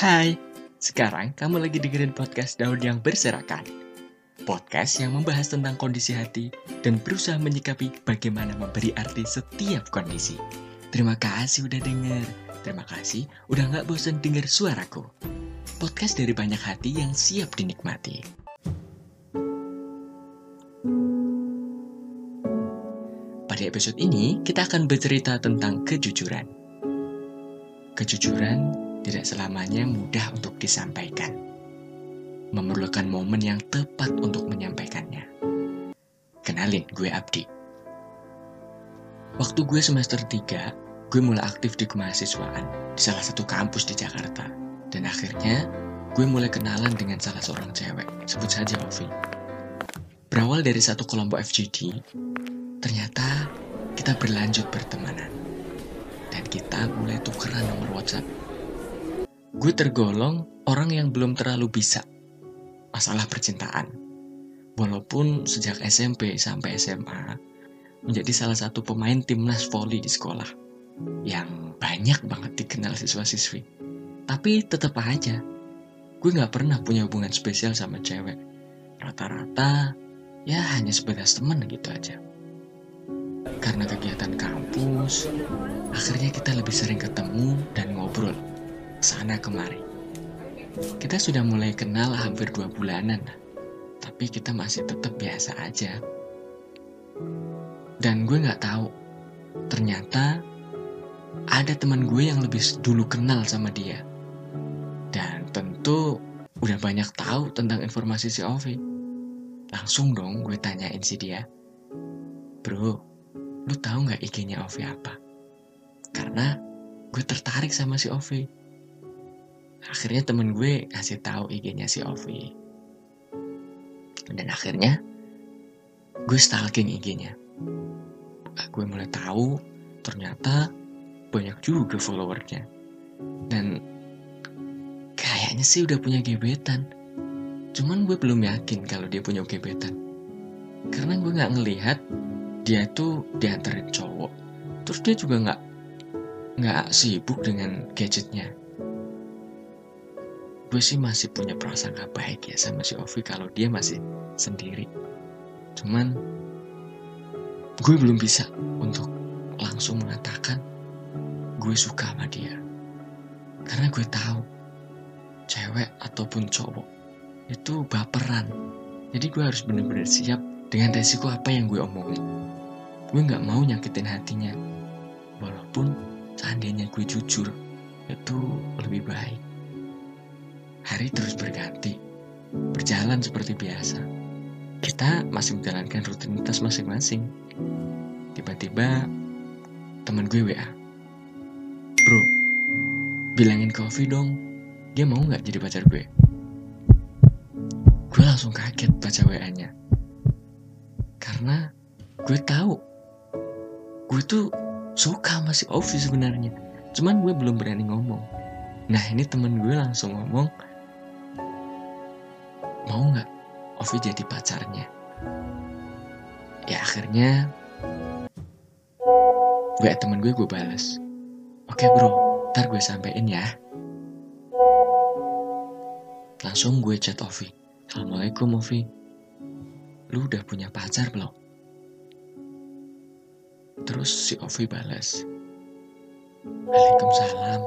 Hai, sekarang kamu lagi dengerin podcast Daun yang Berserakan. Podcast yang membahas tentang kondisi hati dan berusaha menyikapi bagaimana memberi arti setiap kondisi. Terima kasih udah denger. Terima kasih udah gak bosan denger suaraku. Podcast dari banyak hati yang siap dinikmati. Pada episode ini, kita akan bercerita tentang kejujuran. Kejujuran tidak selamanya mudah untuk disampaikan. Memerlukan momen yang tepat untuk menyampaikannya. Kenalin, gue Abdi. Waktu gue semester 3, gue mulai aktif di kemahasiswaan di salah satu kampus di Jakarta. Dan akhirnya, gue mulai kenalan dengan salah seorang cewek, sebut saja Ovi. Berawal dari satu kelompok FGD, ternyata kita berlanjut bertemanan. Dan kita mulai tukeran nomor WhatsApp gue tergolong orang yang belum terlalu bisa masalah percintaan. Walaupun sejak SMP sampai SMA menjadi salah satu pemain timnas voli di sekolah yang banyak banget dikenal siswa-siswi. Tapi tetap aja, gue gak pernah punya hubungan spesial sama cewek. Rata-rata ya hanya sebatas temen gitu aja. Karena kegiatan kampus, akhirnya kita lebih sering ketemu dan sana kemari. Kita sudah mulai kenal hampir dua bulanan, tapi kita masih tetap biasa aja. Dan gue nggak tahu, ternyata ada teman gue yang lebih dulu kenal sama dia. Dan tentu udah banyak tahu tentang informasi si Ovi. Langsung dong gue tanyain si dia, Bro, lu tahu nggak IG-nya Ovi apa? Karena gue tertarik sama si Ovi akhirnya temen gue kasih tahu IG-nya si Ovi. Dan akhirnya gue stalking IG-nya gue mulai tahu ternyata banyak juga followernya. Dan kayaknya sih udah punya gebetan. Cuman gue belum yakin kalau dia punya gebetan. Karena gue nggak ngelihat dia tuh diantarin cowok. Terus dia juga nggak nggak sibuk dengan gadgetnya gue sih masih punya prasangka baik ya sama si Ovi kalau dia masih sendiri. Cuman gue belum bisa untuk langsung mengatakan gue suka sama dia. Karena gue tahu cewek ataupun cowok itu baperan. Jadi gue harus bener-bener siap dengan resiko apa yang gue omongin. Gue nggak mau nyakitin hatinya. Walaupun seandainya gue jujur itu lebih baik Hari terus berganti, berjalan seperti biasa. Kita masih menjalankan rutinitas masing-masing. Tiba-tiba teman gue WA. Bro, bilangin ke Ovi dong, dia mau nggak jadi pacar gue? Gue langsung kaget baca WA-nya. Karena gue tahu, gue tuh suka sama si sebenarnya. Cuman gue belum berani ngomong. Nah ini temen gue langsung ngomong, mau nggak Ovi jadi pacarnya? Ya akhirnya gue temen gue gue balas. Oke bro, ntar gue sampein ya. Langsung gue chat Ovi. Assalamualaikum Ovi. Lu udah punya pacar belum? Terus si Ovi balas. Waalaikumsalam.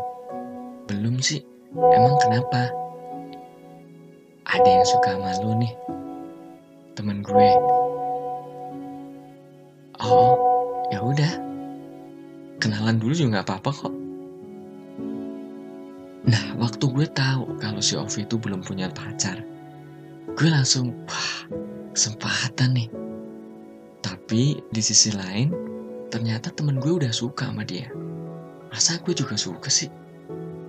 Belum sih. Emang kenapa? Ada yang suka sama lu nih. Temen gue. Oh ya udah. Kenalan dulu juga nggak apa-apa kok. Nah waktu gue tahu kalau si Ovi itu belum punya pacar gue langsung wah kesempatan nih. Tapi di sisi lain ternyata temen gue udah suka sama dia. Masa gue juga suka sih?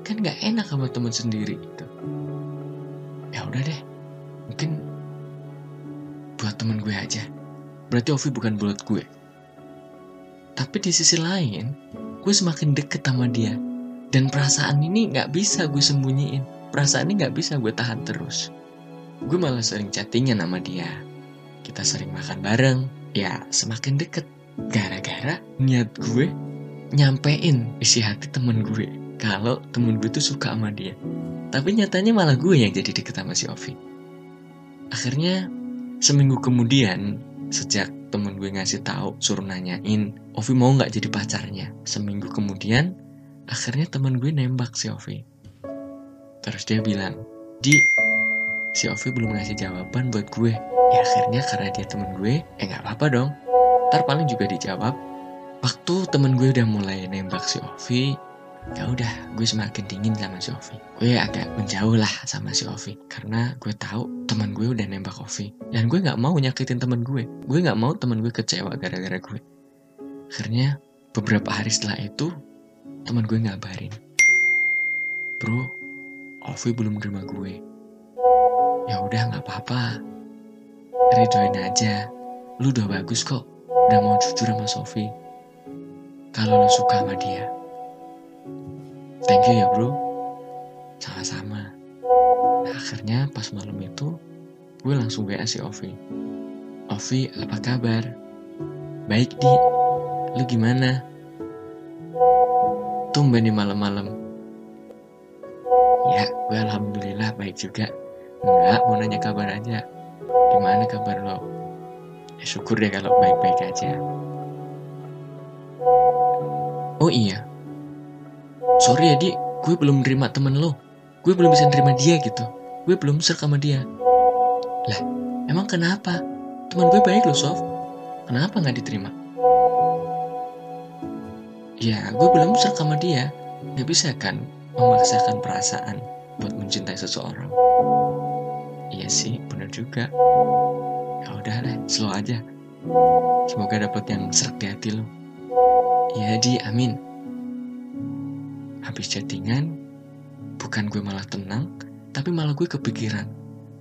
Kan nggak enak sama temen sendiri gitu udah deh. Mungkin buat temen gue aja. Berarti Ovi bukan buat gue. Tapi di sisi lain gue semakin deket sama dia. Dan perasaan ini nggak bisa gue sembunyiin. Perasaan ini nggak bisa gue tahan terus. Gue malah sering chattingan sama dia. Kita sering makan bareng. Ya semakin deket. Gara-gara niat gue nyampein isi hati temen gue. Kalau temen gue tuh suka sama dia Tapi nyatanya malah gue yang jadi deket sama si Ovi. Akhirnya seminggu kemudian sejak temen gue ngasih tahu suruh nanyain Ovi mau nggak jadi pacarnya. Seminggu kemudian akhirnya temen gue nembak si Ovi. Terus dia bilang, Di, si Ovi belum ngasih jawaban buat gue. Ya akhirnya karena dia temen gue, eh nggak apa-apa dong. Ntar paling juga dijawab. Waktu temen gue udah mulai nembak si Ovi, ya udah gue semakin dingin sama si Ovi. Gue agak menjauh lah sama si Ovi. Karena gue tahu teman gue udah nembak Ovi. Dan gue nggak mau nyakitin teman gue. Gue nggak mau teman gue kecewa gara-gara gue. Akhirnya beberapa hari setelah itu teman gue ngabarin bro Ovi belum terima gue. Ya udah nggak apa-apa. Ridoin aja. Lu udah bagus kok. Udah mau jujur sama Sofi. Kalau lu suka sama dia thank you ya bro. Sama-sama. Nah, akhirnya pas malam itu gue langsung WA si Ovi. Ovi apa kabar? Baik di. Lu gimana? Tumben nih malam-malam. Ya gue alhamdulillah baik juga. Enggak mau nanya kabar aja. Gimana kabar lo? Ya syukur deh kalau baik-baik aja. Oh iya sorry ya di. Gue belum nerima temen lo. Gue belum bisa nerima dia gitu. Gue belum ser sama dia. Lah emang kenapa? Teman gue baik loh Sof. Kenapa nggak diterima? Ya gue belum ser sama dia. Gak bisa kan memaksakan perasaan buat mencintai seseorang? Iya sih bener juga. Ya udah deh slow aja. Semoga dapat yang serak di hati lo. Ya di. Amin habis chattingan bukan gue malah tenang tapi malah gue kepikiran.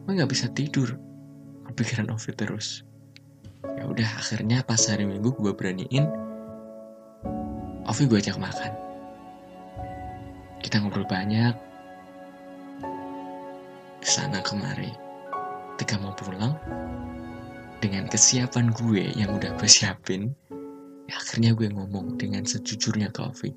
Gue nggak bisa tidur. Kepikiran Ovi terus. Ya udah akhirnya pas hari minggu gue beraniin Ovi gue ajak makan. Kita ngobrol banyak. Ke sana kemari. Ketika mau pulang dengan kesiapan gue yang udah gue siapin ya akhirnya gue ngomong dengan sejujurnya ke Ovi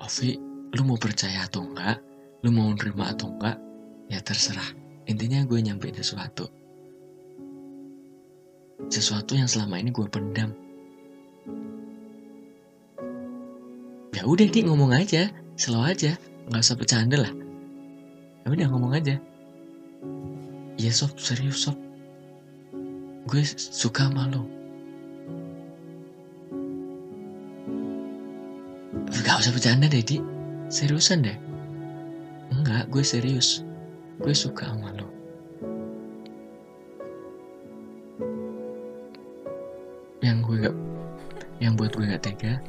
Ovi, lu mau percaya atau enggak, lu mau nerima atau enggak, ya terserah. Intinya gue nyampein sesuatu. Sesuatu yang selama ini gue pendam. Ya udah di ngomong aja, slow aja, nggak usah bercanda lah. Ya udah ngomong aja. Iya sob, serius sob. Gue suka sama lo. Gak usah bercanda deh, Di. Seriusan deh. Enggak, gue serius. Gue suka sama lo. Yang gue gak... Yang buat gue gak tega,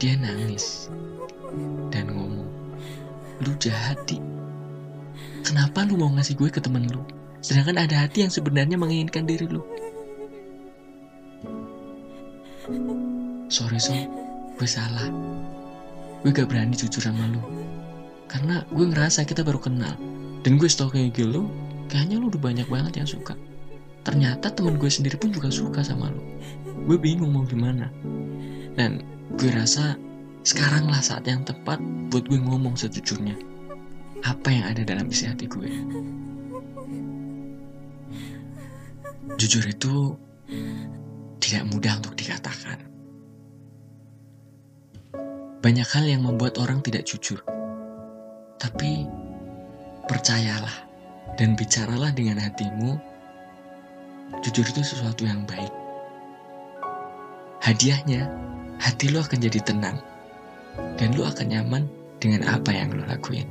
dia nangis. Dan ngomong, lu jahat, Di. Kenapa lu mau ngasih gue ke temen lu? Sedangkan ada hati yang sebenarnya menginginkan diri lu. Sorry, so gue salah. Gue gak berani jujur sama lu. Karena gue ngerasa kita baru kenal. Dan gue stok kayak gitu kayaknya lu udah banyak banget yang suka. Ternyata temen gue sendiri pun juga suka sama lu. Gue bingung mau gimana. Dan gue rasa sekarang lah saat yang tepat buat gue ngomong sejujurnya. Apa yang ada dalam isi hati gue? Jujur itu tidak mudah untuk dikatakan banyak hal yang membuat orang tidak jujur. Tapi percayalah dan bicaralah dengan hatimu. Jujur itu sesuatu yang baik. Hadiahnya, hati lu akan jadi tenang dan lu akan nyaman dengan apa yang lu lakuin.